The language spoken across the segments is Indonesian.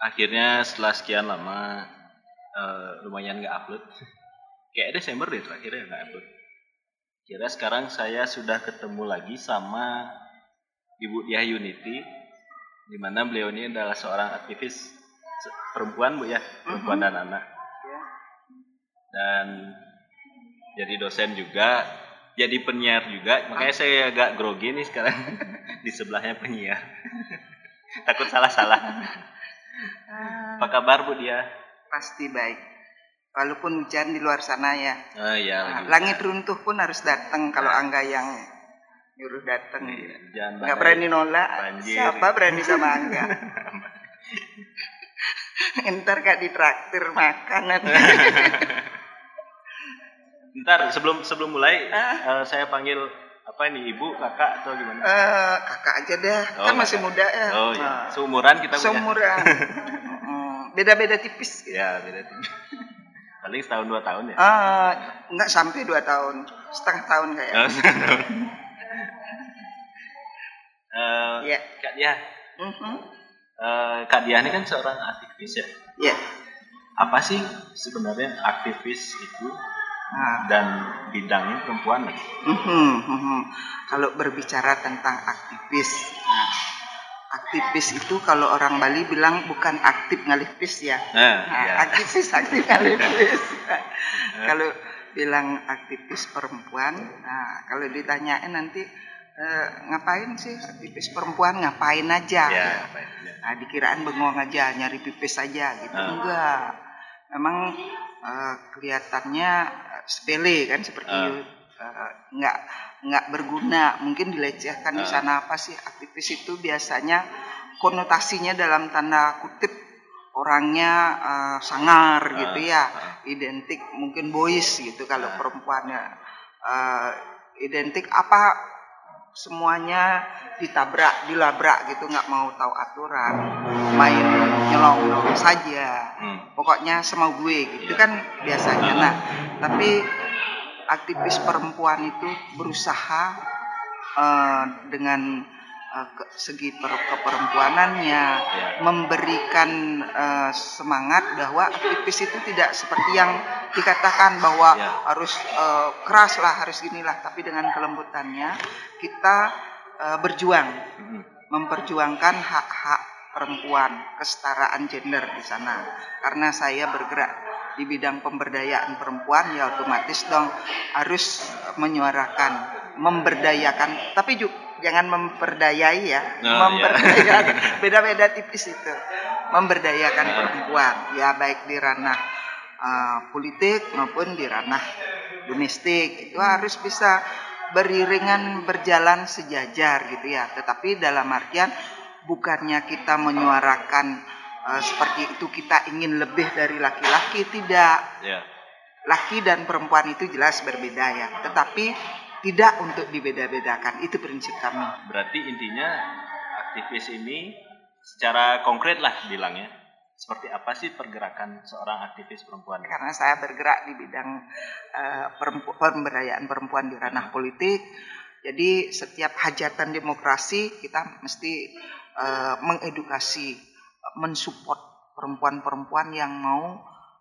akhirnya setelah sekian lama uh, lumayan nggak upload. Kayak Desember deh terakhir ya nggak upload. Kira sekarang saya sudah ketemu lagi sama Ibu Diah Unity di mana beliau ini adalah seorang aktivis perempuan Bu ya perempuan uh -huh. dan anak. Ya. dan jadi dosen juga jadi penyiar juga. Makanya saya agak grogi nih sekarang di sebelahnya penyiar. Takut salah-salah apa kabar Bu dia? Pasti baik. Walaupun hujan di luar sana ya. Oh iya. Nah, langit runtuh pun harus datang kalau Angga yang nyuruh datang. Iya, Nggak berani nolak. Banjir. Siapa berani sama Angga? Ntar gak ditraktir makan Ntar sebelum sebelum mulai uh, saya panggil apa ini ibu kakak atau gimana? Uh, kakak aja deh, oh, kan masih muda ya. Oh iya. Nah. Seumuran kita punya. Seumuran. Beda-beda tipis. Gitu. Ya beda tipis. Paling setahun dua tahun ya? Uh, enggak sampai dua tahun, setengah tahun kayak. Oh, setengah tahun. uh, ya. Kak Dia. Uh -huh. uh, Kak Dia ini kan seorang aktivis ya. Iya. Apa sih sebenarnya aktivis itu? Nah. dan bidangnya perempuan uh -huh. Kalau berbicara tentang aktivis, nah, aktivis itu kalau orang Bali bilang bukan aktif ngalipis ya. Nah, nah ya. aktivis aktif ngalipis. kalau bilang aktivis perempuan, nah kalau ditanyain nanti eh, ngapain sih aktivis perempuan ngapain aja? Ya, ya. Nah dikiraan bengong aja nyari pipis aja gitu uh. enggak. Memang uh, kelihatannya sepele kan seperti uh. uh, nggak nggak berguna mungkin dilecehkan uh. di sana apa sih aktivis itu biasanya konotasinya dalam tanda kutip orangnya uh, sangar uh. gitu ya identik mungkin boys gitu kalau uh. perempuannya uh, identik apa semuanya ditabrak dilabrak gitu nggak mau tahu aturan main nyolong saja hmm. pokoknya semau gue gitu yeah. kan biasanya nah tapi aktivis perempuan itu berusaha uh, dengan uh, ke, segi per, keperempuanannya memberikan uh, semangat bahwa aktivis itu tidak seperti yang dikatakan bahwa yeah. harus uh, keras lah harus ginilah tapi dengan kelembutannya kita uh, berjuang mm -hmm. memperjuangkan hak-hak perempuan kesetaraan gender di sana karena saya bergerak di bidang pemberdayaan perempuan ya otomatis dong harus menyuarakan memberdayakan tapi juga jangan memperdayai ya. Oh, memberdayakan iya. beda-beda tipis itu. Memberdayakan nah. perempuan. Ya baik di ranah uh, politik maupun di ranah domestik. Itu harus bisa beriringan berjalan sejajar gitu ya. Tetapi dalam artian bukannya kita menyuarakan uh, seperti itu kita ingin lebih dari laki-laki tidak. Yeah. laki dan perempuan itu jelas berbeda ya. Tetapi tidak untuk dibeda-bedakan. Itu prinsip kami. Berarti intinya aktivis ini secara konkret lah bilangnya. Seperti apa sih pergerakan seorang aktivis perempuan? Karena saya bergerak di bidang uh, perempu pemberdayaan perempuan di ranah politik, jadi setiap hajatan demokrasi kita mesti uh, mengedukasi, mensupport perempuan-perempuan yang mau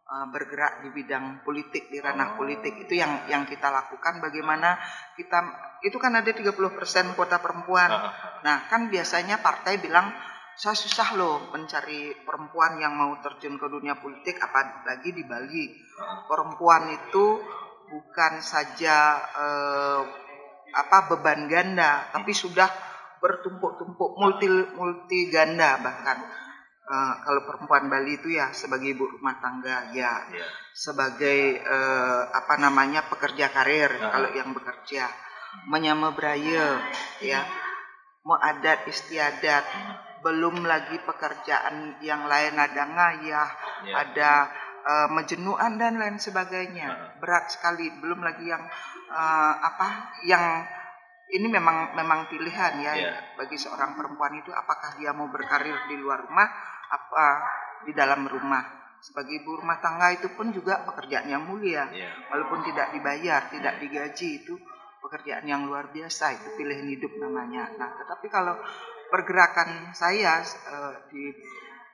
uh, bergerak di bidang politik di ranah oh. politik itu yang yang kita lakukan bagaimana kita itu kan ada 30% kuota perempuan. Nah, kan biasanya partai bilang saya susah loh mencari perempuan yang mau terjun ke dunia politik apalagi di Bali. Perempuan itu bukan saja eh, apa beban ganda tapi sudah bertumpuk-tumpuk multi multi ganda bahkan uh, kalau perempuan Bali itu ya sebagai ibu rumah tangga ya yeah. sebagai uh, apa namanya pekerja karir uh -huh. kalau yang bekerja menyama beraya ya mau adat istiadat belum lagi pekerjaan yang lain ada ngayah, yeah. ada uh, menjenuhan dan lain sebagainya. Berat sekali, belum lagi yang uh, apa yang ini memang memang pilihan ya yeah. bagi seorang perempuan itu apakah dia mau berkarir di luar rumah apa di dalam rumah. Sebagai ibu rumah tangga itu pun juga pekerjaan yang mulia, yeah. walaupun tidak dibayar, tidak digaji itu pekerjaan yang luar biasa itu pilihan hidup namanya. Nah, tetapi kalau pergerakan saya uh, di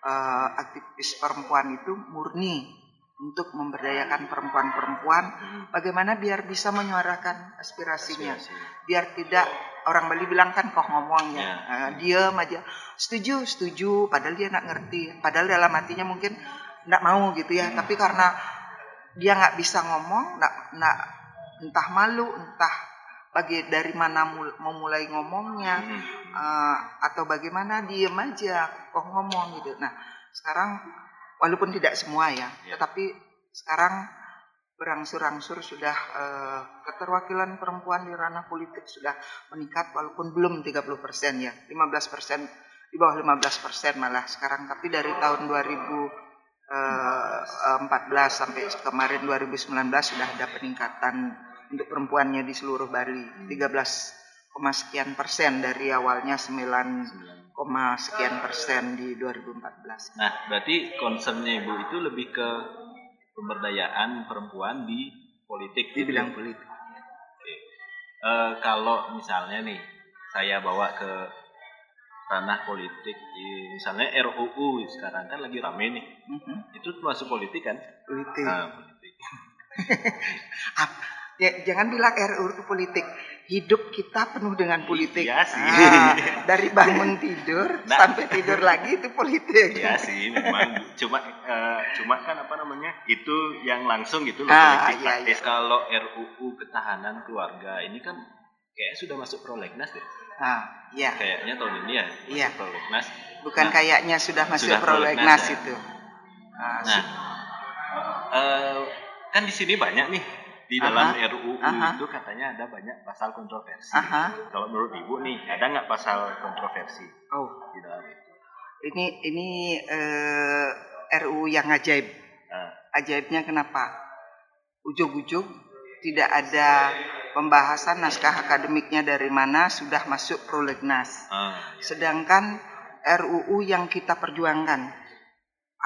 uh, aktivis perempuan itu murni untuk memberdayakan perempuan-perempuan hmm. bagaimana biar bisa menyuarakan aspirasinya Aspirasi. biar tidak orang Bali bilang kan kok ngomongnya yeah. Ya. uh, diam aja setuju setuju padahal dia nggak ngerti padahal dalam hatinya mungkin nggak mau gitu ya hmm. tapi karena dia nggak bisa ngomong nggak nggak entah malu entah bagi dari mana memulai ngomongnya hmm. uh, atau bagaimana diem aja kok ngomong gitu nah sekarang walaupun tidak semua ya, ya. tetapi sekarang berangsur-angsur sudah uh, keterwakilan perempuan di ranah politik sudah meningkat walaupun belum 30 persen ya 15 persen di bawah 15 persen malah sekarang tapi dari tahun 2014 uh, sampai kemarin 2019 sudah ada peningkatan untuk perempuannya di seluruh Bali 13 sekian persen dari awalnya 9 koma sekian persen di 2014. Nah, berarti concernnya ibu itu lebih ke pemberdayaan perempuan di politik di bidang politik. Oke. E, kalau misalnya nih saya bawa ke ranah politik, misalnya RUU sekarang kan lagi rame nih, mm -hmm. itu masuk politik kan? Politik. Nah, politik. ya, jangan bilang RUU politik hidup kita penuh dengan politik iya sih. Ah, dari bangun tidur nah, sampai tidur lagi itu politik ya sih memang cuma uh, cuma kan apa namanya itu yang langsung gitu loh ah, politik iya, iya. kalau RUU ketahanan keluarga ini kan kayak sudah masuk prolegnas deh ah, iya. kayaknya tahun ini ya iya. prolegnas bukan nah, kayaknya sudah masuk sudah prolegnas, prolegnas ya. itu ah, nah uh, kan di sini banyak nih di dalam Aha. RUU Aha. itu katanya ada banyak pasal kontroversi. Aha. Kalau menurut ibu nih ada nggak pasal kontroversi? Oh, di dalam itu. Ini ini uh, eh, RUU yang ajaib. Uh. Ajaibnya kenapa? Ujung-ujung tidak ada pembahasan naskah akademiknya dari mana sudah masuk prolegnas. Uh. Sedangkan RUU yang kita perjuangkan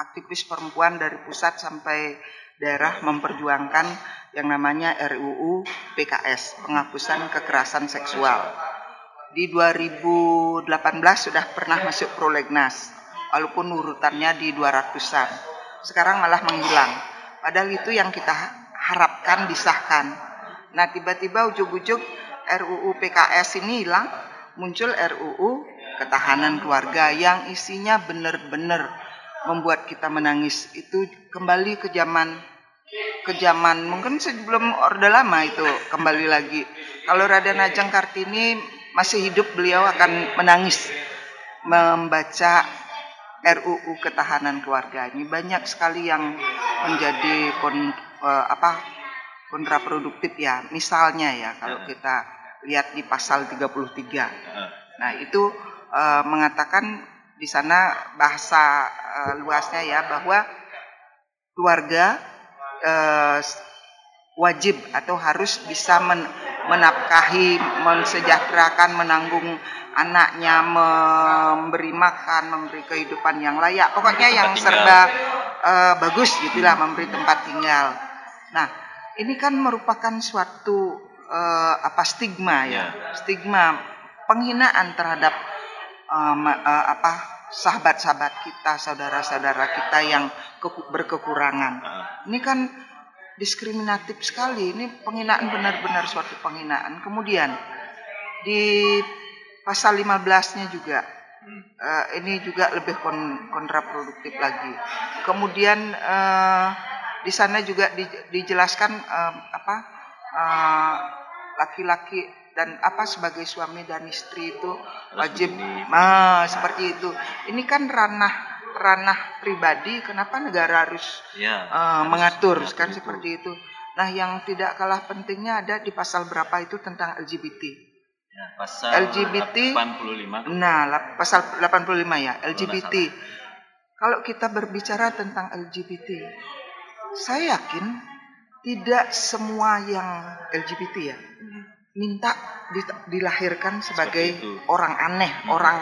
aktivis perempuan dari pusat sampai daerah memperjuangkan yang namanya RUU PKS, penghapusan kekerasan seksual. Di 2018 sudah pernah masuk prolegnas, walaupun urutannya di 200-an. Sekarang malah menghilang. Padahal itu yang kita harapkan disahkan. Nah, tiba-tiba ujuk-ujuk RUU PKS ini hilang, muncul RUU ketahanan keluarga yang isinya benar-benar membuat kita menangis. Itu kembali ke zaman ke zaman mungkin sebelum Orde Lama itu kembali lagi. Kalau Raden Ajeng Kartini masih hidup beliau akan menangis membaca RUU ketahanan keluarga ini banyak sekali yang menjadi kon, uh, apa kontraproduktif ya. Misalnya ya kalau kita lihat di pasal 33. Nah, itu uh, mengatakan di sana bahasa uh, luasnya ya bahwa keluarga eh, wajib atau harus bisa men, menafkahi, mensejahterakan, menanggung anaknya, memberi makan, memberi kehidupan yang layak. Pokoknya yang serba eh, bagus gitulah memberi tempat tinggal. Nah, ini kan merupakan suatu eh, apa stigma ya, ya. stigma penghinaan terhadap uh, uh, apa sahabat-sahabat kita, saudara-saudara kita yang berkekurangan. Ah. Ini kan diskriminatif sekali. Ini penghinaan benar-benar suatu penghinaan. Kemudian di pasal 15-nya juga uh, ini juga lebih kon kontraproduktif lagi. Kemudian uh, di sana juga di, dijelaskan uh, apa laki-laki uh, dan apa sebagai suami dan istri itu wajib ah, seperti itu. Ini kan ranah ranah pribadi, kenapa negara harus, ya, uh, harus mengatur kan itu. seperti itu. Nah, yang tidak kalah pentingnya ada di pasal berapa itu tentang LGBT. Ya, pasal LGBT 85. Nah, pasal 85 ya, LGBT. Kalau kita berbicara tentang LGBT, saya yakin tidak semua yang LGBT ya hmm. Minta dilahirkan sebagai orang aneh, hmm. orang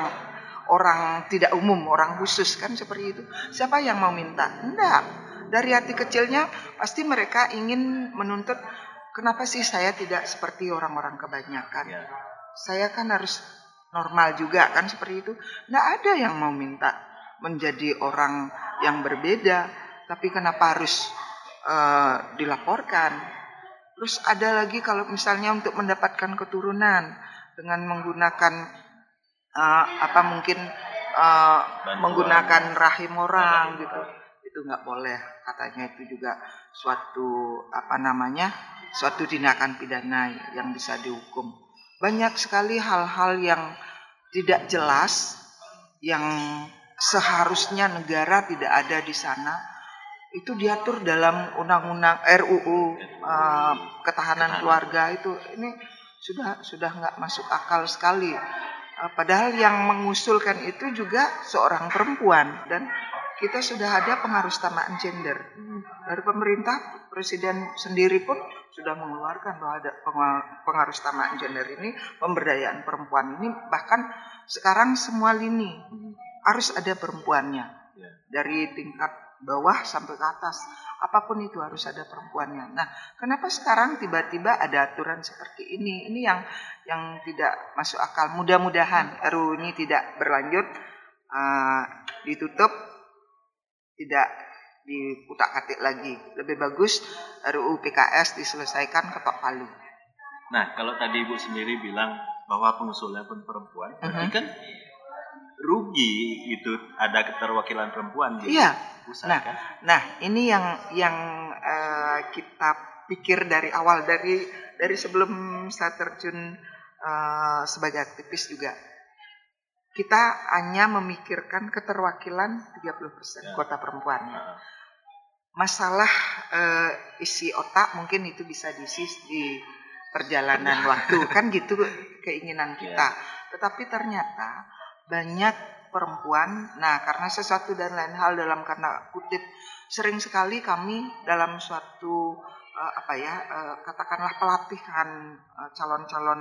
orang tidak umum, orang khusus kan seperti itu. Siapa yang mau minta? Enggak. Dari hati kecilnya pasti mereka ingin menuntut kenapa sih saya tidak seperti orang-orang kebanyakan. Ya. Saya kan harus normal juga kan seperti itu. Enggak ada yang mau minta. menjadi orang yang berbeda, tapi kenapa harus uh, dilaporkan? Terus ada lagi kalau misalnya untuk mendapatkan keturunan dengan menggunakan uh, apa mungkin uh, menggunakan rahim orang gitu, itu nggak boleh. Katanya itu juga suatu apa namanya suatu tindakan pidana yang bisa dihukum. Banyak sekali hal-hal yang tidak jelas yang seharusnya negara tidak ada di sana itu diatur dalam undang-undang RUU uh, ketahanan keluarga itu. Ini sudah sudah nggak masuk akal sekali. Uh, padahal yang mengusulkan itu juga seorang perempuan. Dan kita sudah ada pengarustamaan gender. Dari pemerintah presiden sendiri pun sudah mengeluarkan bahwa ada pengarustamaan gender ini pemberdayaan perempuan ini. Bahkan sekarang semua lini harus ada perempuannya. Ya. dari tingkat bawah sampai ke atas. Apa pun itu harus ada perempuannya. Nah kenapa sekarang tiba-tiba ada aturan seperti ini? Ini yang yang tidak masuk akal. Mudah-mudahan RUU ini tidak berlanjut uh, ditutup tidak diputak atik lagi. Lebih bagus RUU PKS diselesaikan ketok palu. Nah kalau tadi ibu sendiri bilang bahwa pengusulnya pun perempuan uh -huh. kan rugi itu ada keterwakilan perempuan di iya. pusat nah, kan? Nah, ini yang yang uh, kita pikir dari awal dari dari sebelum saya terjun uh, sebagai aktivis juga. Kita hanya memikirkan keterwakilan 30% ya. kota perempuan. Uh. Masalah uh, isi otak mungkin itu bisa diisi di perjalanan waktu kan gitu keinginan kita. Ya. Tetapi ternyata banyak perempuan. Nah, karena sesuatu dan lain hal dalam karena kutip sering sekali kami dalam suatu uh, apa ya uh, katakanlah pelatihan calon calon-calon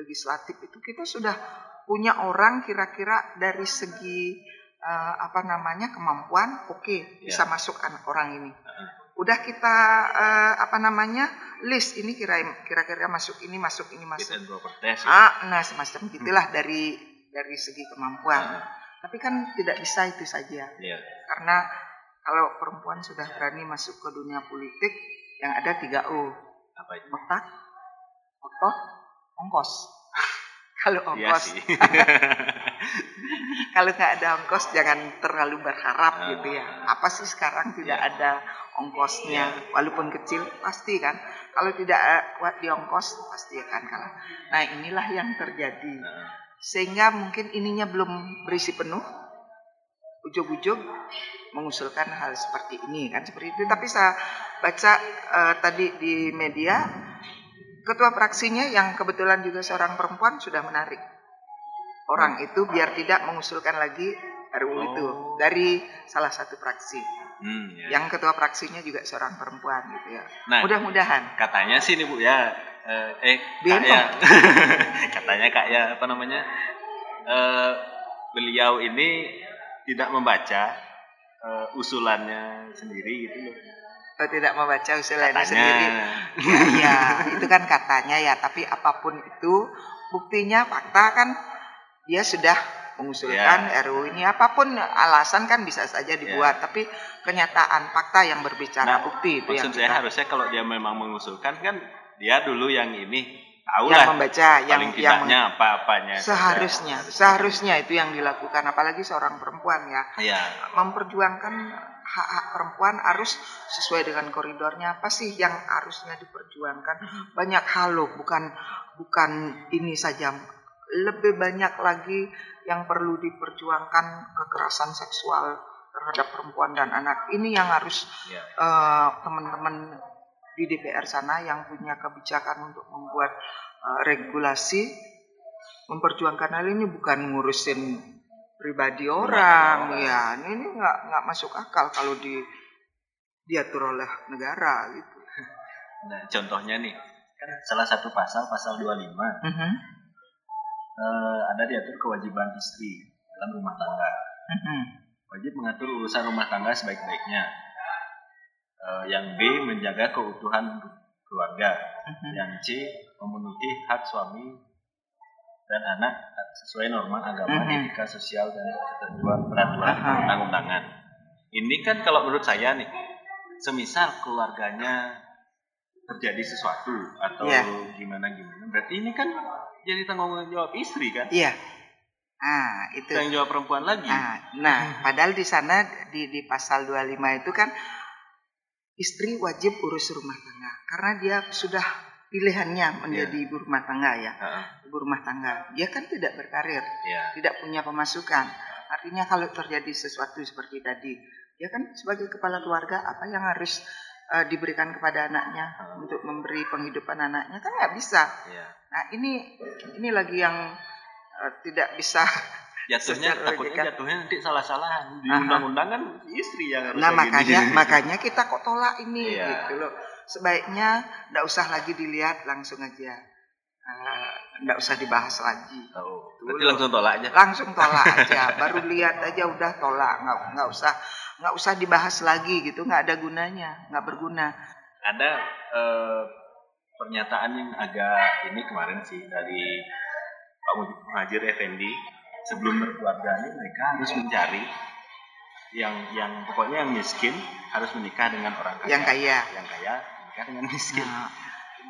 legislatif itu kita sudah punya orang kira-kira dari segi uh, apa namanya kemampuan oke okay, yeah. bisa masuk anak orang ini. Udah kita uh, apa namanya list ini kira kira-kira masuk ini masuk ini masuk. Ah, nah semacam gitulah hmm. dari dari segi kemampuan. Uh. Tapi kan tidak bisa itu saja. Yeah. Karena kalau perempuan sudah berani masuk ke dunia politik, yang ada tiga O. Apa itu? Otak, otot, ongkos. kalau iya ongkos, kalau nggak ada ongkos jangan terlalu berharap uh. gitu ya. Apa sih sekarang tidak yeah. ada ongkosnya, yeah. walaupun kecil pasti kan. Kalau tidak kuat di ongkos pasti akan kalah. Nah inilah yang terjadi. Sehingga mungkin ininya belum berisi penuh. Ujung-ujung mengusulkan hal seperti ini kan? Seperti itu. Tapi saya baca uh, tadi di media ketua fraksinya yang kebetulan juga seorang perempuan sudah menarik orang itu biar tidak mengusulkan lagi RUU oh. itu dari salah satu fraksi hmm, ya. yang ketua fraksinya juga seorang perempuan gitu ya. Nah, mudah-mudahan. katanya sih nih bu ya uh, eh kak ya. Katanya kak ya apa namanya uh, beliau ini tidak membaca uh, usulannya sendiri gitu loh. Oh, tidak membaca usulannya katanya. sendiri? Ya, ya itu kan katanya ya tapi apa pun itu buktinya fakta kan dia sudah mengusulkan ya. RUU ini. Apa pun alasan kan bisa saja dibuat ya. tapi kenyataan fakta yang berbicara nah, bukti itu maksud yang saya harusnya kalau dia memang mengusulkan kan dia dulu yang ini tahu yang lah membaca yang yang apa-apanya seharusnya seharusnya itu yang dilakukan apalagi seorang perempuan ya. Ya. memperjuangkan hak-hak perempuan harus sesuai dengan koridornya. Apa sih yang harusnya diperjuangkan? Banyak hal loh bukan bukan ini saja lebih banyak lagi yang perlu diperjuangkan kekerasan seksual terhadap perempuan dan anak ini yang harus ya. uh, teman-teman di DPR sana yang punya kebijakan untuk membuat uh, regulasi memperjuangkan hal ini bukan ngurusin pribadi orang ya ini nggak nggak masuk akal kalau di diatur oleh negara gitu. Nah, contohnya nih kan salah satu pasal pasal 25 uh -huh. Uh, ada diatur kewajiban istri dalam rumah tangga. -huh. Wajib mengatur urusan rumah tangga sebaik-baiknya uh, yang B menjaga keutuhan keluarga, uh-huh. yang C memenuhi hak suami dan anak sesuai norma agama, mm -hmm. etika sosial dan ketentuan peraturan undang-undangan. Ini kan kalau menurut saya nih, semisal keluarganya terjadi sesuatu atau yeah. gimana gimana, berarti ini kan jadi tanggung jawab istri kan? Iya. Ah, itu. Tanggung jawab perempuan lagi. Ah, nah, padahal di sana di di pasal 25 itu kan istri wajib urus rumah tangga karena dia sudah pilihannya menjadi yeah. ibu rumah tangga ya. Uh -huh. Ibu rumah tangga. Dia kan tidak berkarir, yeah. tidak punya pemasukan. Artinya kalau terjadi sesuatu seperti tadi, dia kan sebagai kepala keluarga apa yang harus uh, diberikan kepada anaknya -huh. untuk memberi penghidupan anaknya kan nggak bisa. Yeah. Nah ini ini lagi yang uh, tidak bisa jatuhnya takutnya kan. jatuhnya nanti salah-salahan di undang-undang kan istri yang harus nah makanya gini. makanya kita kok tolak ini yeah. gitu loh sebaiknya tidak usah lagi dilihat langsung aja tidak uh, usah dibahas lagi oh, berarti langsung tolak aja langsung tolak aja baru lihat aja udah tolak nggak nggak usah nggak usah dibahas lagi gitu nggak ada gunanya nggak berguna ada uh, pernyataan yang agak ini kemarin sih dari Pak Muhajir Effendi sebelum berkeluarga ini mereka harus mencari yang yang pokoknya yang miskin harus menikah dengan orang kaya. Yang kaya. Yang kaya menikah dengan miskin. Nah.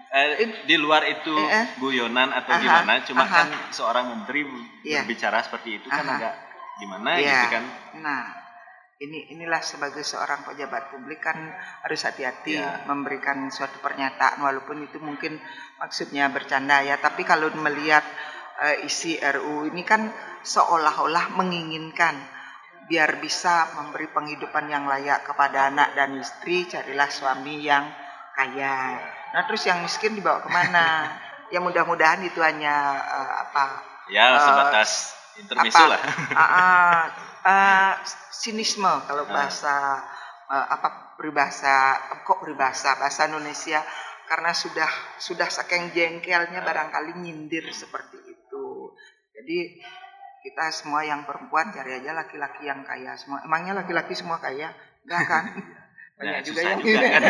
Eh, di luar itu eh, eh. guyonan atau aha, gimana, cuma aha. kan seorang menteri yeah. berbicara seperti itu kan aha. kan agak gimana yeah. gitu kan. Nah, ini inilah sebagai seorang pejabat publik kan harus hati-hati yeah. memberikan suatu pernyataan walaupun itu mungkin maksudnya bercanda ya, tapi kalau melihat uh, isi RU ini kan seolah-olah menginginkan biar bisa memberi penghidupan yang layak kepada anak dan istri carilah suami yang kaya. Nah terus yang miskin dibawa ke mana? ya mudah-mudahan itu hanya uh, apa? Ya sebatas uh, intermisu lah. uh, uh, uh, sinisme kalau ya. bahasa uh, apa peribahasa kok peribahasa bahasa Indonesia karena sudah sudah saking jengkelnya barangkali nyindir seperti itu. Jadi kita semua yang perempuan cari aja laki-laki yang kaya semua. Emangnya laki-laki semua kaya? Enggak kan? Banyak ya, juga yang juga kan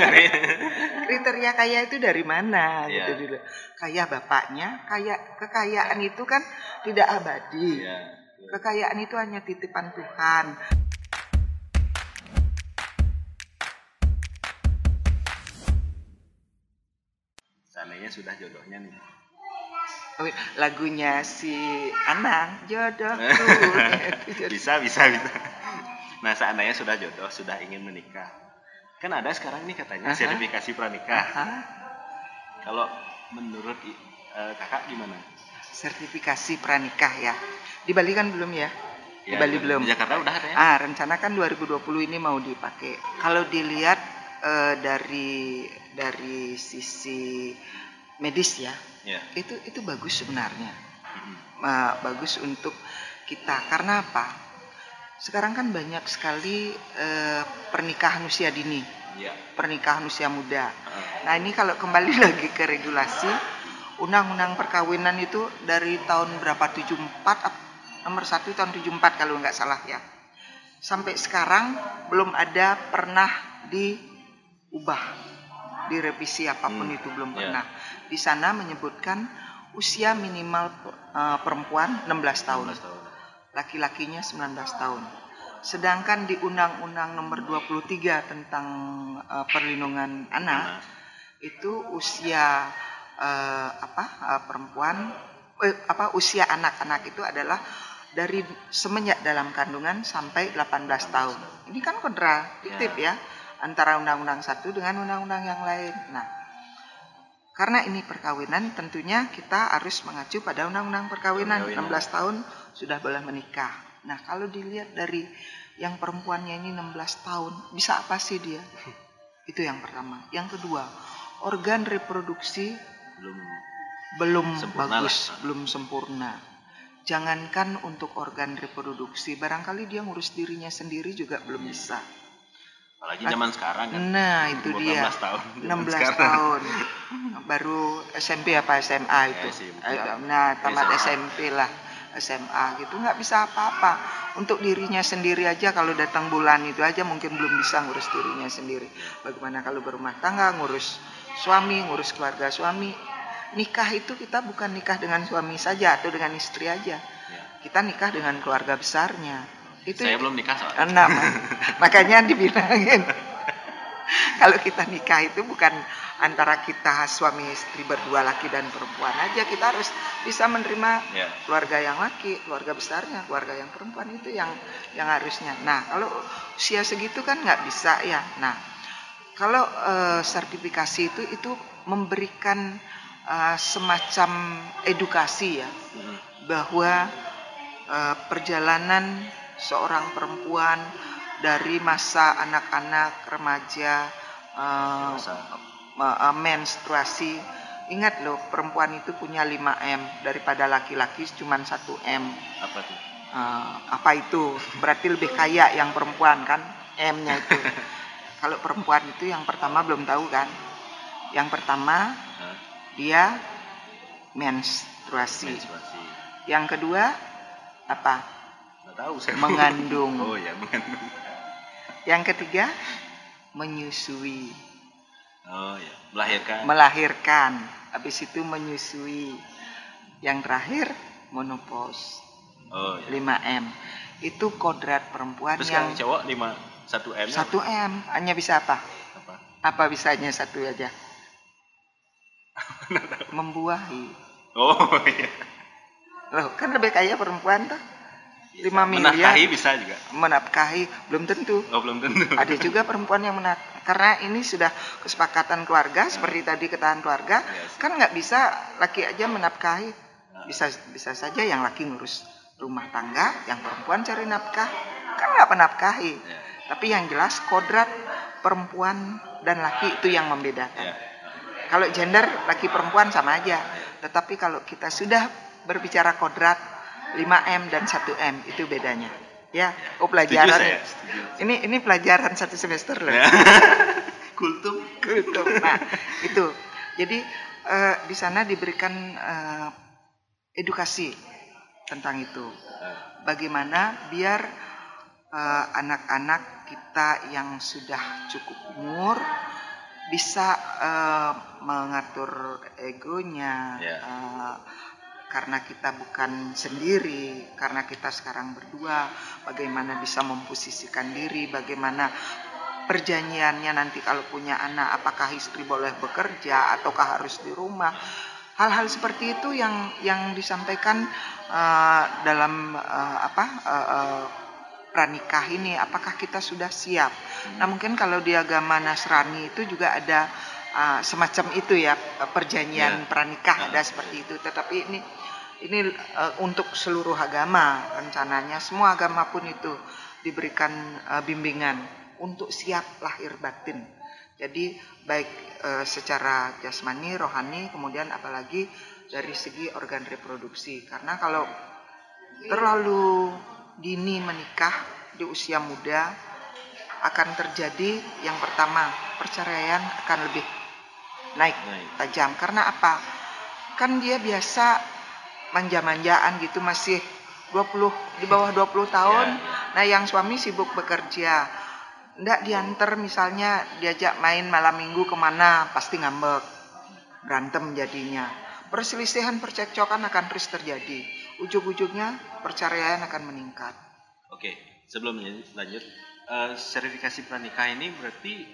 kriteria kaya itu dari mana ya. gitu dulu. Kaya bapaknya, kaya kekayaan itu kan tidak abadi. Ya. Kekayaan itu hanya titipan Tuhan. Seandainya sudah jodohnya nih. Lagunya si Anang jodoh bisa bisa bisa. Nah seandainya sudah jodoh sudah ingin menikah. Kan ada sekarang nih katanya sertifikasi pranikah. Kalau menurut uh, kakak gimana sertifikasi pranikah ya. Di Bali kan belum ya? Di ya, Bali belum. Di Jakarta udah ada ya. Ah rencana kan 2020 ini mau dipakai. Kalau dilihat uh, dari dari sisi medis ya yeah. itu itu bagus sebenarnya. Mm-hmm. uh, bagus untuk kita. Karena apa? Sekarang kan banyak sekali uh, pernikahan usia dini yeah. pernikahan usia muda. Uh. nah ini kalau kembali lagi ke regulasi undang-undang perkawinan itu dari tahun berapa 74 nomor satu tahun 74 kalau nggak salah ya sampai sekarang belum ada pernah diubah direvisi apa pun hmm. itu belum yeah. pernah. Di sana menyebutkan usia minimal uh, perempuan 16 tahun. Laki-lakinya 19 tahun. Sedangkan di Undang-Undang Nomor 23 tentang uh, perlindungan anak itu usia uh, apa uh, perempuan eh, apa usia anak-anak itu adalah dari semenjak dalam kandungan sampai 18 tahun. Ini kan kontradiktif ya. ya antara undang-undang satu dengan undang-undang yang lain. Nah, karena ini perkawinan tentunya kita harus mengacu pada undang-undang perkawinan 16 tahun sudah boleh menikah. Nah, kalau dilihat dari yang perempuannya ini 16 tahun, bisa apa sih dia? Itu yang pertama. Yang kedua, organ reproduksi belum belum bagus, lah. belum sempurna. Jangankan untuk organ reproduksi, barangkali dia ngurus dirinya sendiri juga belum bisa. Apalagi zaman sekarang kan. Nah, itu dia. 16 tahun. 16 sekarang. tahun. Baru SMP apa SMA ya, itu. Ya, nah, tamat SMA. SMP lah. SMA gitu nggak bisa apa-apa untuk dirinya sendiri aja kalau datang bulan itu aja mungkin belum bisa ngurus dirinya sendiri bagaimana kalau berumah tangga ngurus suami ngurus keluarga suami nikah itu kita bukan nikah dengan suami saja atau dengan istri aja. Ya. Kita nikah dengan keluarga besarnya. Itu Saya belum nikah soalnya. Enam. makanya dibilangin kalau kita nikah itu bukan antara kita suami istri berdua laki dan perempuan aja kita harus bisa menerima yeah. keluarga yang laki keluarga besarnya keluarga yang perempuan itu yang yang harusnya nah kalau usia segitu kan nggak bisa ya nah kalau uh, sertifikasi itu itu memberikan uh, semacam edukasi ya hmm. bahwa uh, perjalanan seorang perempuan dari masa anak-anak remaja uh, menstruasi. Ingat loh perempuan itu punya 5 m daripada laki-laki cuma 1 m. Apa tuh? Uh, apa itu? Berarti lebih kaya yang perempuan kan m-nya itu kalau perempuan itu yang pertama belum tahu kan yang pertama dia menstruasi. menstruasi yang kedua apa Nggak tahu saya mengandung oh ya mengandung yang ketiga menyusui Oh ya, melahirkan. Melahirkan. Habis itu menyusui. Yang terakhir monopos. Oh ya. 5M. Itu kodrat perempuan Terus yang cowok 5 1 M. 1 M. Hanya bisa apa? Apa? Apa bisanya satu aja? Membuahi. Oh iya. Loh, kan lebih kaya perempuan tuh. 5 miliar. Menafkahi bisa juga. Menafkahi belum tentu. Oh, belum tentu. Ada juga perempuan yang menat karena ini sudah kesepakatan keluarga seperti tadi ketahan keluarga, yes. kan nggak bisa laki aja menafkahi. Bisa bisa saja yang laki ngurus rumah tangga, yang perempuan cari nafkah. Kan nggak penafkahi. Yeah. Tapi yang jelas kodrat perempuan dan laki itu yang membedakan. Yeah. Kalau gender laki perempuan sama aja. Tetapi kalau kita sudah berbicara kodrat 5M dan 1M itu bedanya. Ya, oh pelajaran. Setuju saya, setuju. Ini ini pelajaran satu semester loh. Ya. Kultum. Kultum. Nah, itu. Jadi uh, di sana diberikan uh, edukasi tentang itu. Bagaimana biar eh, anak-anak uh, kita yang sudah cukup umur bisa uh, mengatur egonya, yeah. Ya. uh, karena kita bukan sendiri, karena kita sekarang berdua, bagaimana bisa memposisikan diri, bagaimana perjanjiannya nanti kalau punya anak, apakah istri boleh bekerja ataukah harus di rumah. Hal-hal seperti itu yang yang disampaikan uh, dalam uh, apa uh, uh, pranikah ini, apakah kita sudah siap? Nah mungkin kalau di agama Nasrani itu juga ada uh, semacam itu ya perjanjian yeah. pranikah ada seperti itu. Tetapi ini ini uh, untuk seluruh agama rencananya semua agama pun itu diberikan uh, bimbingan untuk siap lahir batin. Jadi baik uh, secara jasmani rohani kemudian apalagi dari segi organ reproduksi. Karena kalau terlalu dini menikah di usia muda akan terjadi yang pertama perceraian akan lebih naik tajam. Karena apa? Kan dia biasa manja-manjaan gitu masih 20 di bawah 20 tahun. Yeah, yeah. nah yang suami sibuk bekerja. Ndak diantar misalnya diajak main malam minggu ke mana pasti ngambek. Berantem jadinya. Perselisihan percekcokan akan terus terjadi ujung-ujungnya perceraian akan meningkat oke sebelum lanjut uh, sertifikasi pranikah ini berarti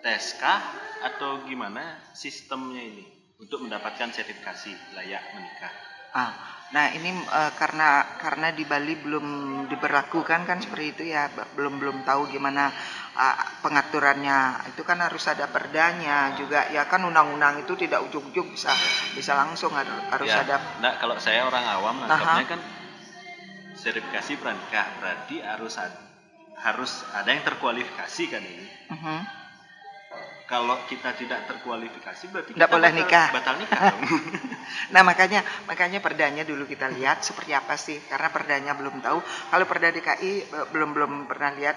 tes kah atau gimana sistemnya ini untuk mendapatkan sertifikasi layak menikah? Ah, nah ini uh, karena karena di Bali belum diberlakukan kan seperti itu ya, belum belum tahu gimana uh, pengaturannya. Itu kan harus ada perdanya juga ya kan undang-undang itu tidak ujuk-ujuk bisa bisa langsung harus ya, ada. Nah, kalau saya orang awam nangkapnya kan sertifikasi pranikah berarti harus ada, harus ada yang terkualifikasi kan ini. Uh mhm. -huh kalau kita tidak terkualifikasi berarti tidak boleh nikah. batal nikah nah makanya makanya perdanya dulu kita lihat seperti apa sih karena perdanya belum tahu. Kalau perda DKI belum belum pernah lihat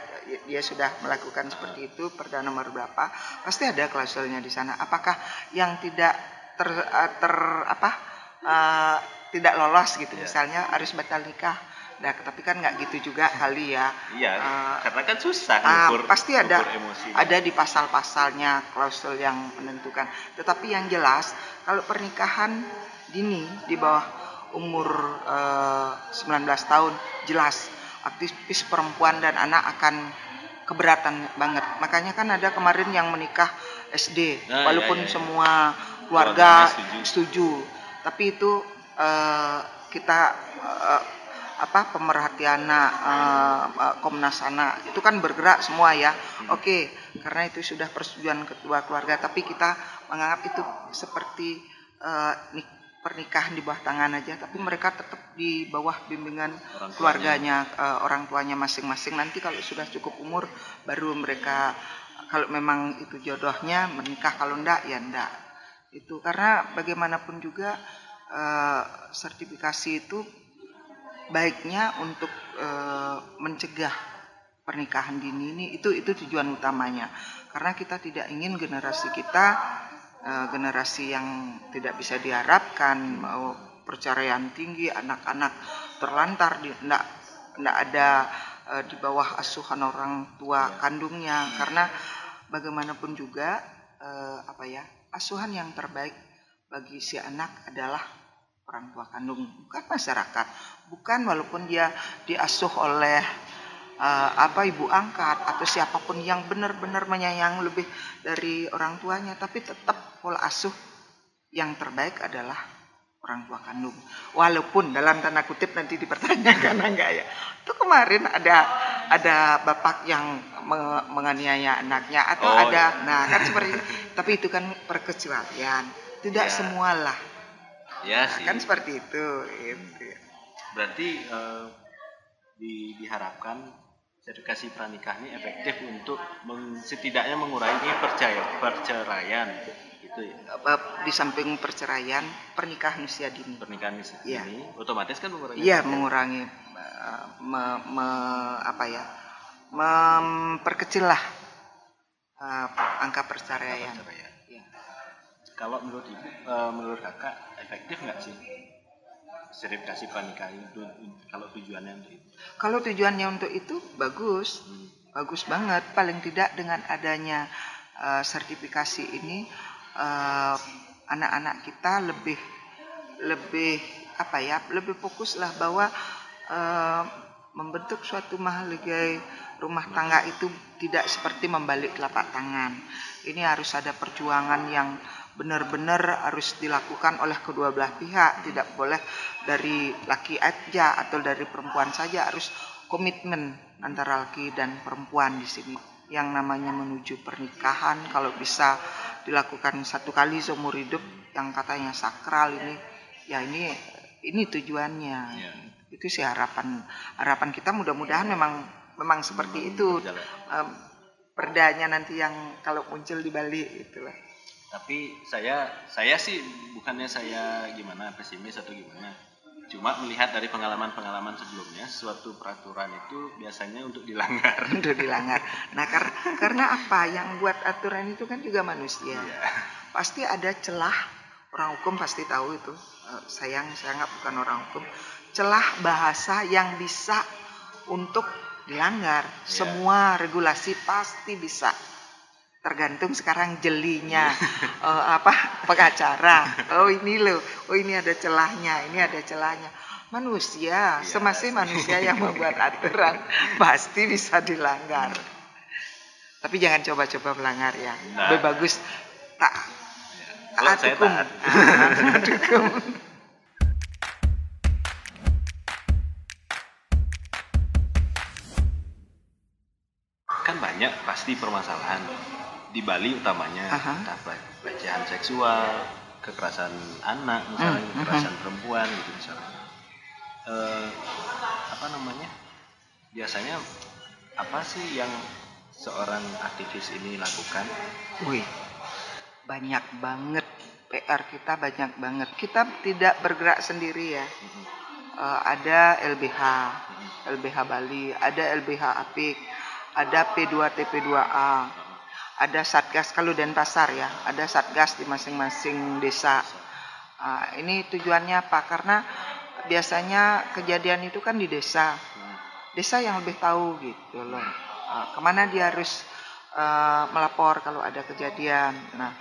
dia sudah melakukan seperti itu perda nomor berapa pasti ada klausulnya di sana. Apakah yang tidak ter, eh, ter apa uh, tidak lolos gitu yeah. misalnya harus batal nikah Nah, tapi kan nggak gitu juga kali ya. Iya, uh, karena kan susah uh, pasti ada emosi. ada di pasal-pasalnya klausul yang menentukan. Tetapi yang jelas kalau pernikahan dini di bawah umur uh, 19 tahun jelas aktivis perempuan dan anak akan keberatan banget. Makanya kan ada kemarin yang menikah SD, nah, walaupun iya, iya. semua keluarga setuju. setuju, tapi itu uh, kita uh, apa pemerhatian uh, Komnas Anak itu kan bergerak semua ya. Hmm. Oke, okay, karena itu sudah persetujuan kedua keluarga, tapi kita menganggap itu seperti uh, pernikahan di bawah tangan aja, tapi mereka tetap di bawah bimbingan orang keluarganya, uh, orang tuanya masing-masing. Nanti kalau sudah cukup umur, baru mereka kalau memang itu jodohnya menikah, kalau enggak ya enggak. Itu karena bagaimanapun juga uh, sertifikasi itu baiknya untuk e, mencegah pernikahan dini ini itu itu tujuan utamanya. Karena kita tidak ingin generasi kita e, generasi yang tidak bisa diharapkan mau perceraian tinggi anak-anak terlantar di enggak enggak ada e, di bawah asuhan orang tua kandungnya. Karena bagaimanapun juga e, apa ya asuhan yang terbaik bagi si anak adalah orang tua kandung bukan masyarakat bukan walaupun dia diasuh oleh uh, apa ibu angkat atau siapa pun yang benar-benar menyayang lebih dari orang tuanya tapi tetap pola asuh yang terbaik adalah orang tua kandung walaupun dalam tanda kutip nanti dipertanyakan enggak ya itu kemarin ada ada bapak yang menganiaya anaknya atau oh, ada iya. nah kan seperti tapi itu kan perkecualian tidak ya. semualah Ya nah, sih. Kan seperti itu. Gitu. Berarti uh, di, diharapkan sertifikasi pranikah ini efektif untuk meng, setidaknya mengurangi percaya, perceraian itu ya. Di samping perceraian, pernikahan usia dini. Pernikahan usia ya. dini otomatis kan mengurangi. Iya, mengurangi me, me, apa ya? memperkecil lah uh, angka perceraian. Angka perceraian. Kalau menurut ibu, uh, menurut kakak efektif nggak sih sertifikasi pernikahan itu kalau tujuannya untuk itu? Kalau tujuannya untuk itu bagus, hmm. bagus banget. Paling tidak dengan adanya uh, sertifikasi ini eh, anak-anak kita lebih lebih apa ya, lebih fokus lah bahwa uh, membentuk suatu mahaligai rumah tangga itu tidak seperti membalik telapak tangan. Ini harus ada perjuangan yang benar-benar harus dilakukan oleh kedua belah pihak, tidak boleh dari laki aja atau dari perempuan saja harus komitmen antara laki dan perempuan di sini. Yang namanya menuju pernikahan kalau bisa dilakukan satu kali seumur hidup yang katanya sakral ini ya ini ini tujuannya. Ya. Itu sih harapan harapan kita mudah-mudahan memang memang seperti itu. Um, perdanya nanti yang kalau muncul di Bali itulah tapi saya saya sih bukannya saya gimana pesimis atau gimana. Cuma melihat dari pengalaman-pengalaman sebelumnya suatu peraturan itu biasanya untuk dilanggar untuk dilanggar nah kar karena apa? Yang buat aturan itu kan juga manusia. Yeah. pasti ada celah. Orang hukum pasti tahu itu. Uh, sayang saya nggak bukan orang hukum. Celah bahasa yang bisa untuk dilanggar yeah. semua regulasi pasti bisa tergantung sekarang jelinya uh, apa pengacara. Oh ini loh. Oh ini ada celahnya ini ada celahnya. Manusia ya, semasa manusia yang membuat aturan pasti bisa dilanggar. Tapi jangan coba-coba melanggar ya. Nah. lebih bagus tak. Taat hukum hukum kan banyak pasti permasalahan di Bali utamanya uh-huh. entah pelecehan seksual, kekerasan anak, misalnya uh-huh. kekerasan perempuan gitu misalnya. Uh, apa namanya? Biasanya apa sih yang seorang aktivis ini lakukan? Wih, banyak banget PR kita banyak banget. Kita tidak bergerak sendiri ya. Uh-huh. Uh, ada LBH, uh-huh. LBH Bali, ada LBH Apik, ada P2TP2A ada satgas kalau Denpasar ya, ada satgas di masing-masing desa. Uh, ini tujuannya apa? Karena biasanya kejadian itu kan di desa. Desa yang lebih tahu gitu loh. Uh, ke mana dia harus uh, melapor kalau ada kejadian. Nah,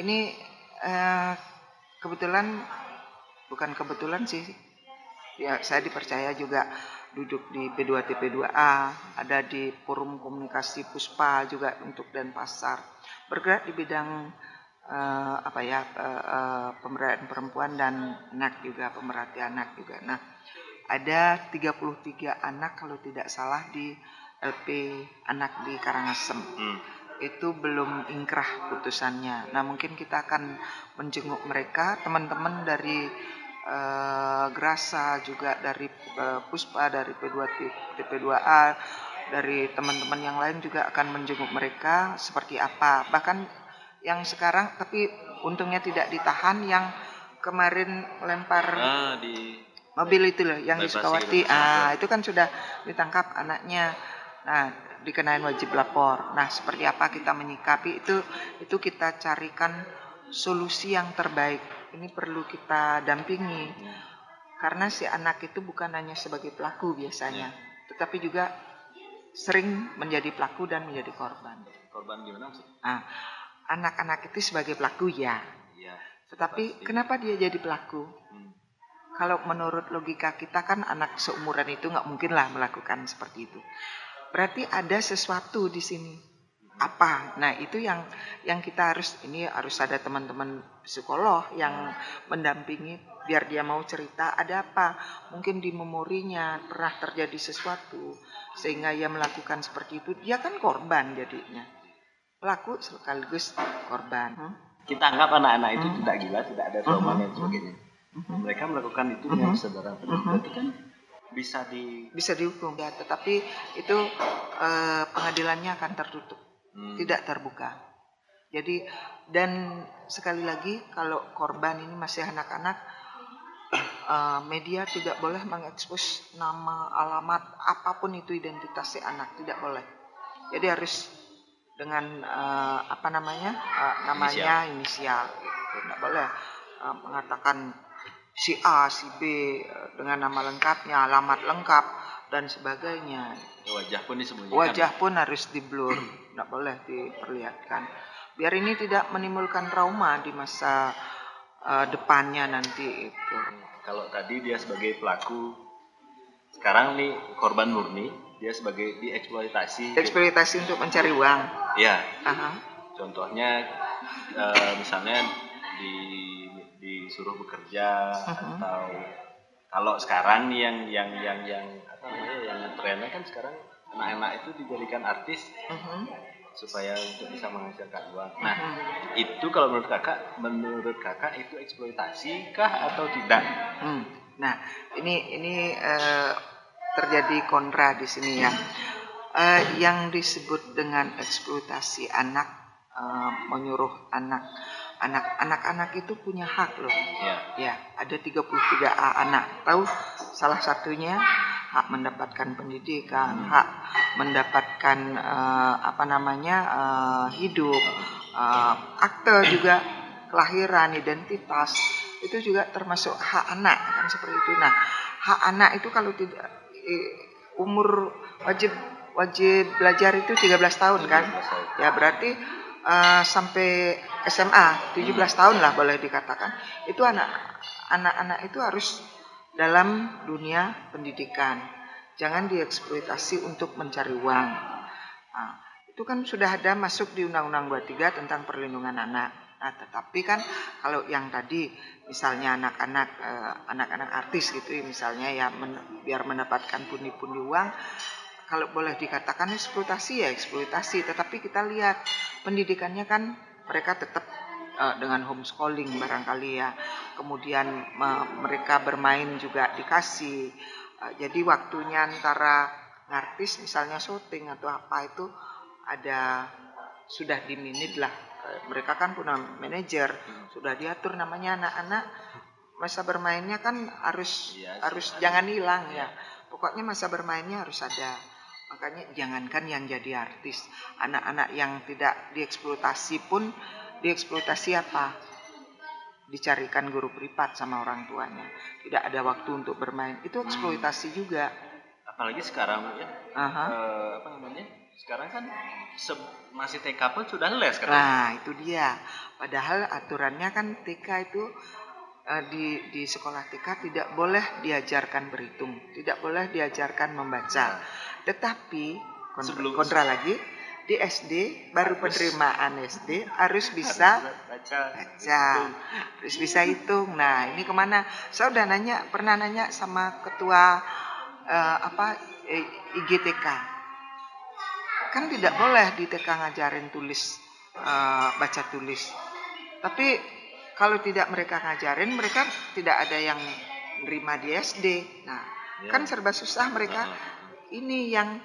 ini uh, kebetulan bukan kebetulan sih. Ya, saya dipercaya juga duduk di P2TP2A, ada di forum komunikasi Puspa juga untuk Denpasar. Bergerak di bidang uh, apa ya uh, uh, pemberdayaan perempuan dan anak juga pemerhati anak juga. Nah, ada 33 anak kalau tidak salah di LP anak di Karangasem. Hmm. Itu belum ingkrah putusannya. Nah, mungkin kita akan menjenguk mereka, teman-teman dari uh, Grasa juga dari uh, Puspa dari P2 TP2A dari teman-teman yang lain juga akan menjenguk mereka seperti apa. Bahkan yang sekarang tapi untungnya tidak ditahan yang kemarin lempar ah, di mobil itu loh yang di Sukawati ah itu kan sudah ditangkap anaknya. Nah dikenain wajib lapor. Nah seperti apa kita menyikapi itu itu kita carikan solusi yang terbaik ini perlu kita dampingi karena si anak itu bukan hanya sebagai pelaku biasanya ya. tetapi juga sering menjadi pelaku dan menjadi korban korban gimana sih ah anak-anak itu sebagai pelaku ya. ya Tetapi pasti. kenapa dia jadi pelaku? Hmm. Kalau menurut logika kita kan anak seumuran itu nggak mungkin lah melakukan seperti itu. Berarti ada sesuatu di sini. Apa? Nah itu yang yang kita harus ini harus ada teman-teman psikolog yang mendampingi biar dia mau cerita ada apa. Mungkin di memorinya pernah terjadi sesuatu sehingga ia melakukan seperti itu. Dia kan korban jadinya pelaku sekaligus korban. Hmm? Kita anggap anak-anak itu hmm. tidak gila, tidak ada trauma hmm. dan sebagainya. Hmm. Mereka melakukan itu dengan hmm. saudara hmm. berarti kan bisa di bisa dihukum ya, tetapi itu eh, pengadilannya akan tertutup, hmm. tidak terbuka. Jadi dan sekali lagi kalau korban ini masih anak-anak, uh, media tidak boleh mengekspos nama, alamat, apa pun itu identitas si anak tidak boleh. Jadi harus dengan uh, apa namanya uh, namanya inisial, inisial gitu. Tidak boleh uh, mengatakan si A, si B dengan nama lengkapnya, alamat lengkap dan sebagainya. Wajah pun disembunyikan. Wajah pun harus diblur, tidak boleh diperlihatkan. Biar ini tidak menimbulkan trauma di masa uh, depannya nanti itu. Kalau tadi dia sebagai pelaku, sekarang nih korban murni, dia sebagai dieksploitasi eksploitasi untuk mencari uang ya uh-huh. contohnya uh, misalnya di disuruh bekerja uh-huh. atau kalau sekarang nih yang yang yang yang apa namanya yang trennya kan sekarang anak-anak itu dijadikan artis uh-huh. supaya untuk bisa menghasilkan uang. Nah, uh-huh. itu kalau menurut kakak, menurut kakak itu eksploitasi kah atau tidak? Hmm. Nah, ini ini uh, terjadi kontra di sini ya. Uh, yang disebut dengan eksploitasi anak uh, menyuruh anak anak anak-anak itu punya hak loh. Ya. Ya, ada 33 anak. Tahu salah satunya hak mendapatkan pendidikan, hmm. hak mendapatkan uh, apa namanya uh, hidup, uh, akte juga kelahiran, identitas itu juga termasuk hak anak kan seperti itu. Nah, hak anak itu kalau tidak umur wajib wajib belajar itu 13 tahun kan? Ya berarti uh, sampai SMA 17 hmm. tahun lah boleh dikatakan. Itu anak anak-anak itu harus dalam dunia pendidikan. Jangan dieksploitasi untuk mencari uang. Nah, itu kan sudah ada masuk di Undang-Undang 23 tentang perlindungan anak. Nah, tetapi kan kalau yang tadi misalnya anak-anak eh, anak-anak artis gitu ya, misalnya ya men, biar mendapatkan pundi-pundi uang kalau boleh dikatakan eksploitasi ya eksploitasi. Tetapi kita lihat pendidikannya kan mereka tetap uh, dengan homeschooling barangkali ya. Kemudian uh, mereka bermain juga dikasih. Uh, jadi waktunya antara artis misalnya syuting atau apa itu ada sudah diminit lah. Mereka kan punya manajer hmm. sudah diatur namanya anak-anak. Masa bermainnya kan harus ya, harus jangan hilang ya. ya pokoknya masa bermainnya harus ada makanya jangankan yang jadi artis. Anak-anak yang tidak dieksploitasi pun dieksploitasi apa? Dicarikan guru privat sama orang tuanya. Tidak ada waktu untuk bermain. Itu hmm. eksploitasi hmm. juga. Apalagi sekarang ya. Uh, apa namanya? Sekarang kan masih TK pun sudah les kan nah itu dia. Padahal aturannya kan TK itu di di sekolah TK tidak boleh diajarkan berhitung tidak boleh diajarkan membaca. Nah. tetapi kontra, Sebelum, kontra lagi di SD baru penerimaan SD harus bisa baca, baca. Harus bisa hitung. Nah ini ke mana? Saya udah nanya pernah nanya sama ketua uh, apa IGTK kan tidak boleh di TK ngajarin tulis uh, baca tulis. Tapi kalau tidak mereka ngajarin mereka tidak ada yang nerima di SD nah ya. kan serba susah mereka ini yang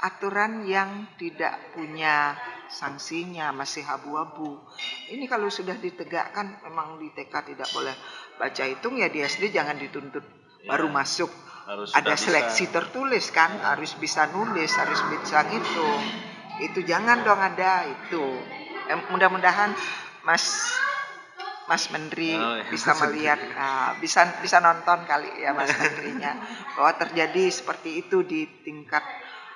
aturan yang tidak punya sanksinya masih abu-abu. Ini kalau sudah ditegakkan memang di TK tidak boleh baca hitung ya di SD jangan dituntut ya, baru masuk. Harus Ada seleksi bisa. tertulis kan, ya. harus bisa nulis, harus bisa ngitung. Itu jangan dong ada itu. Eh, mudah-mudahan Mas Mas Menteri oh, ya. bisa melihat, uh, bisa bisa nonton kali ya Mas Menterinya bahwa terjadi seperti itu di tingkat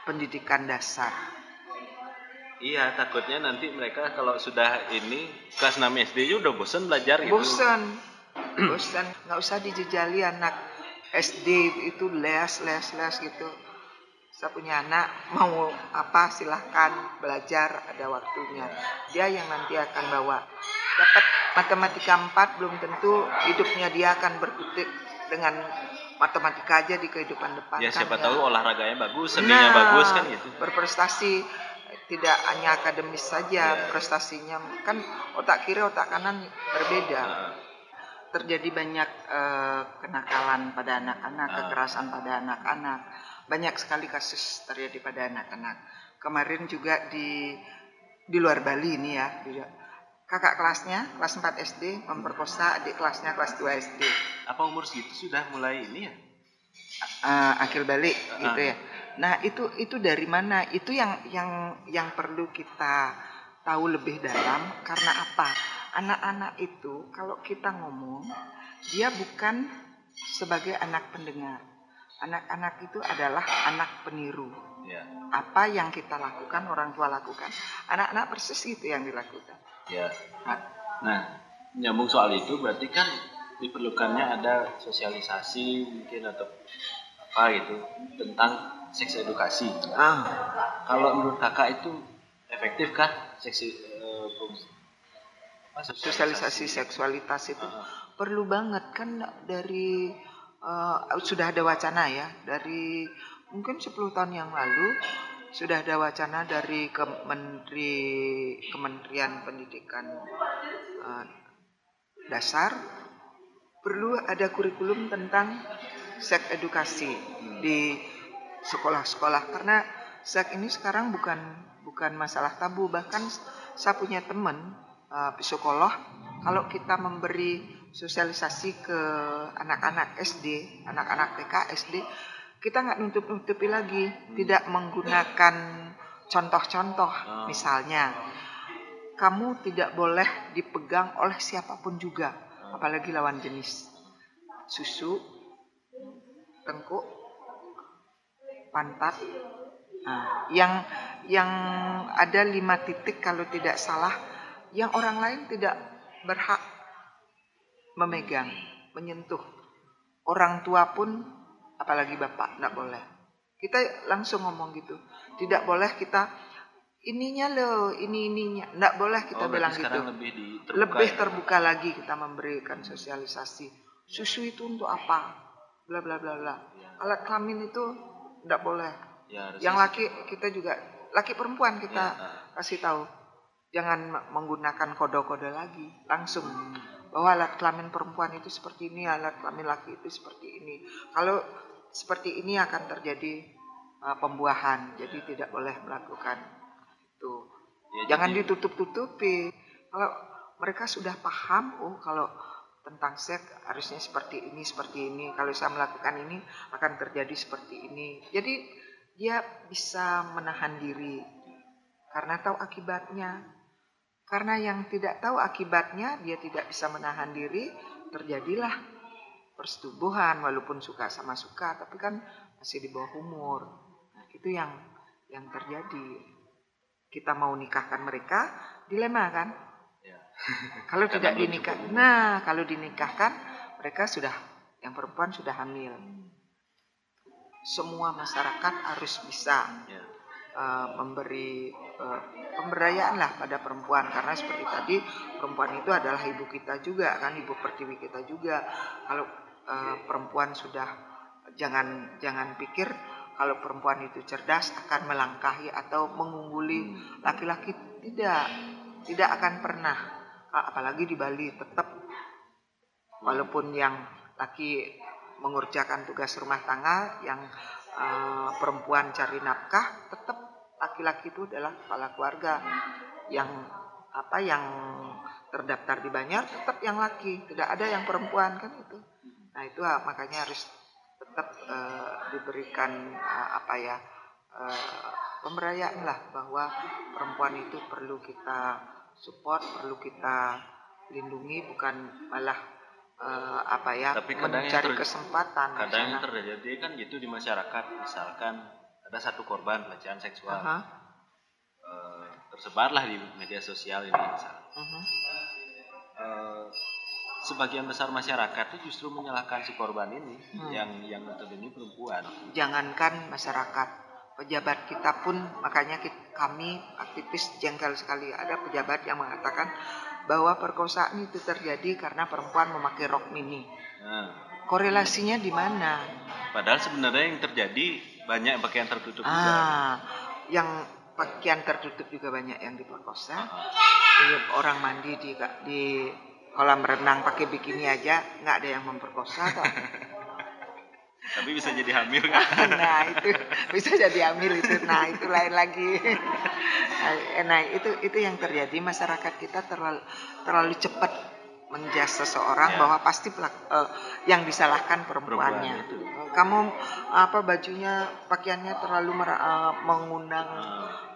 pendidikan dasar. Iya, takutnya nanti mereka kalau sudah ini kelas 6 SD juga udah bosan belajar gitu. Bosan. bosan, nggak usah dijejali anak SD itu les les les gitu. Saya punya anak mau apa silahkan belajar ada waktunya. Dia yang nanti akan bawa. Dapat matematika 4 belum tentu hidupnya dia akan berkutik dengan matematika aja di kehidupan depan. Ya kan, siapa ya. tahu olahraganya bagus, seninya nah, bagus kan gitu. Berprestasi tidak hanya akademis saja ya. prestasinya kan otak kiri otak kanan berbeda. Nah. Terjadi banyak uh, kenakalan pada anak-anak, nah. kekerasan pada anak-anak. Banyak sekali kasus terjadi pada anak-anak. Kemarin juga di di luar Bali ini ya, kakak kelasnya kelas 4 SD memperkosa adik kelasnya kelas 2 SD. Apa umur segitu sudah mulai ini ya? Uh, akil balik uh, gitu ya. Nah, itu itu dari mana? Itu yang yang yang perlu kita tahu lebih dalam karena apa? Anak-anak itu kalau kita ngomong dia bukan sebagai anak pendengar. Anak-anak itu adalah anak peniru. Ya. Apa yang kita lakukan orang tua lakukan. Anak-anak persis itu yang dilakukan. Ya. Nah, nyambung soal itu berarti kan diperlukannya ada sosialisasi mungkin atau apa gitu tentang seks edukasi. Ah. Kalau menurut kakak itu efektif kan seksi uh, sosialisasi seksualitas itu uh. perlu banget kan dari uh, sudah ada wacana ya dari mungkin 10 tahun yang lalu sudah ada wacana dari Kementeri Kementerian Pendidikan uh, dasar. Perlu ada kurikulum tentang seks edukasi di sekolah-sekolah. Karena seks ini sekarang bukan bukan masalah tabu. Bahkan saya punya teman uh, psikolog. Kalau kita memberi sosialisasi ke anak-anak SD, anak-anak TK, SD, kita nggak nutup-nutupi lagi, hmm. tidak menggunakan contoh-contoh. Oh. Misalnya, kamu tidak boleh dipegang oleh siapa pun juga, oh. apalagi lawan jenis. Susu, tengkuk, pantat. Nah, yang yang ada lima titik kalau tidak salah, yang orang lain tidak berhak memegang, menyentuh. Orang tua pun apalagi bapak nggak boleh. Kita langsung ngomong gitu. Tidak boleh kita ininya loh ini ininya. Nggak boleh kita oh, bilang gitu. lebih, terbuka lebih ya? terbuka lagi kita memberikan sosialisasi. Susu itu untuk apa? Bla bla bla bla. Ya. alat kelamin itu nggak boleh. Ya, yang laki kita juga laki perempuan kita ya. kasih tahu. Jangan menggunakan kode-kode lagi langsung. Hmm. bahwa alat kelamin perempuan itu seperti ini alat kelamin laki itu seperti ini. Kalau seperti ini akan terjadi uh, pembuahan. Jadi tidak boleh melakukan itu. Ya, Jangan ditutup-tutupi. Kalau mereka sudah paham, oh kalau tentang seks harusnya seperti ini, seperti ini. Kalau saya melakukan ini akan terjadi seperti ini. Jadi dia bisa menahan diri karena tahu akibatnya. Karena yang tidak tahu akibatnya, dia tidak bisa menahan diri, terjadilah persetubuhan walaupun suka sama suka, tapi kan masih di bawah umur. Nah, itu yang yang terjadi. Kita mau nikahkan mereka, dilema kan? Ya. kalau tidak dinikah, nah kalau dinikahkan mereka sudah yang perempuan sudah hamil. Semua masyarakat harus bisa ya. uh, memberi uh, pemberdayaan lah pada perempuan karena seperti tadi perempuan itu adalah ibu kita juga kan ibu pertiwi kita juga. Kalau uh, perempuan sudah jangan jangan pikir kalau perempuan itu cerdas akan melangkahi atau mengungguli laki-laki. Tidak tidak akan pernah. Apalagi di Bali tetap walaupun yang laki mengerjakan tugas rumah tangga yang uh, perempuan cari nafkah tetap laki-laki itu adalah kepala keluarga. Yang apa yang terdaftar di Banjar tetap yang laki. Tidak ada yang perempuan kan itu nah itu makanya harus tetap uh, diberikan uh, apa ya uh, pemberayaan lah bahwa perempuan itu perlu kita support, perlu kita lindungi bukan malah uh, apa ya Tapi mencari kesempatan. Kadang yang terjadi kan gitu di masyarakat, misalkan ada satu korban pelecehan seksual. Uh -huh. uh, tersebarlah di media sosial ini misalnya. Uh -huh. uh, sebagian besar masyarakat itu justru menyalahkan si korban ini hmm. yang yang ini perempuan. Jangankan masyarakat, pejabat kita pun makanya kita, kami aktivis jengkel sekali ada pejabat yang mengatakan bahwa perkosaan itu terjadi karena perempuan memakai rok mini. Hmm. Korelasinya di mana? Padahal sebenarnya yang terjadi banyak pakaian tertutup ah, juga. Yang pakaian tertutup juga banyak yang diperkosa. Uh Orang mandi di di kolam renang pakai bikini aja nggak ada yang memperkosa kok. Tapi bisa jadi hamil kan? nah itu bisa jadi hamil itu. Nah itu lain lagi. nah itu itu yang terjadi masyarakat kita terlalu terlalu cepat menjas seseorang ya. bahwa pasti pelak, uh, yang disalahkan perempuannya. Perempuan Kamu apa bajunya pakaiannya terlalu uh, mengundang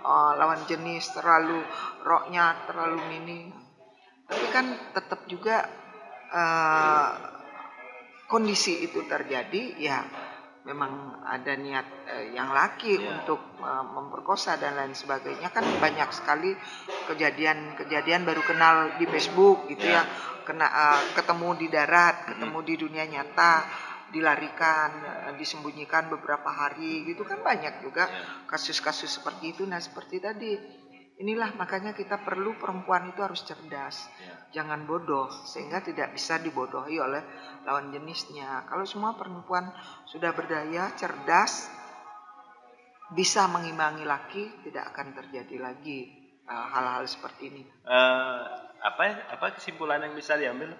uh, lawan jenis, terlalu roknya terlalu mini tapi kan tetap juga uh, kondisi itu terjadi ya memang ada niat uh, yang laki yeah. untuk uh, memperkosa dan lain sebagainya kan banyak sekali kejadian-kejadian baru kenal di Facebook gitu yeah. ya kena uh, ketemu di darat ketemu di dunia nyata dilarikan disembunyikan beberapa hari gitu kan banyak juga iya. kasus-kasus seperti itu nah seperti tadi Inilah makanya kita perlu perempuan itu harus cerdas, ya. jangan bodoh sehingga tidak bisa dibodohi oleh lawan jenisnya. Kalau semua perempuan sudah berdaya, cerdas, bisa mengimbangi laki, tidak akan terjadi lagi uh, hal-hal uh, seperti ini. Uh, apa apa kesimpulan yang bisa diambil?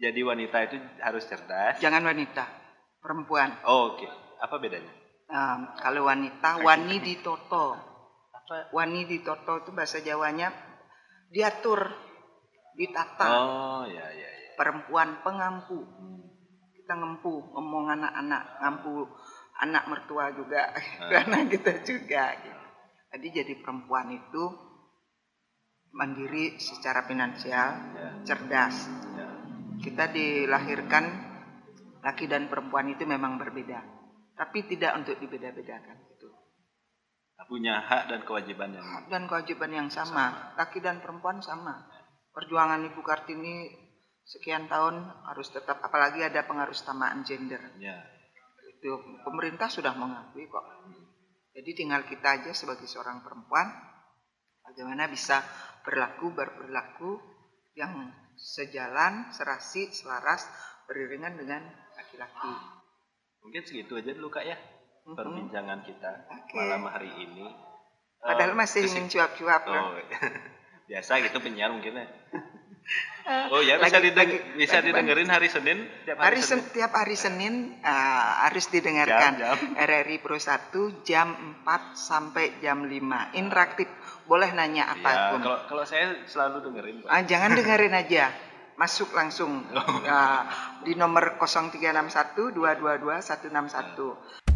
Jadi wanita itu harus cerdas. Jangan wanita, perempuan. Oh, Oke, okay. apa bedanya? Um, kalau wanita, wani wani di toto itu bahasa Jawanya diatur, ditata. Oh ya ya. ya. Perempuan pengampu. Kita ngempu ngomong anak-anak, ngampu anak mertua juga karena kita juga. Jadi jadi perempuan itu mandiri secara finansial, ya. cerdas. Ya. Kita dilahirkan laki dan perempuan itu memang berbeda, tapi tidak untuk dibeda-bedakan punya hak dan kewajiban yang hak dan kewajiban yang sama. sama. Laki dan perempuan sama. Perjuangan Ibu Kartini sekian tahun harus tetap apalagi ada pengaruh tamaan gender. Ya. Itu pemerintah sudah mengakui kok. Jadi tinggal kita aja sebagai seorang perempuan bagaimana bisa berlaku berperilaku yang sejalan, serasi, selaras, beriringan dengan laki-laki. Mungkin segitu aja dulu Kak ya. Perbincangan kita okay. malam hari ini. Padahal uh, masih ingin cuap-cuap. Oh, biasa gitu penyiar mungkin ya. Oh ya bisa, lagi, dideng lagi, bisa lagi, didengerin hari Senin tiap hari, hari Senin. Tiap hari Senin uh, harus didengarkan jam, jam. RRI Pro 1 jam 4 sampai jam 5. Interaktif. Boleh nanya apa pun. Ya, kalau kalau saya selalu dengerin. Uh, jangan dengerin aja. Masuk langsung uh, di nomor 0361 222 161.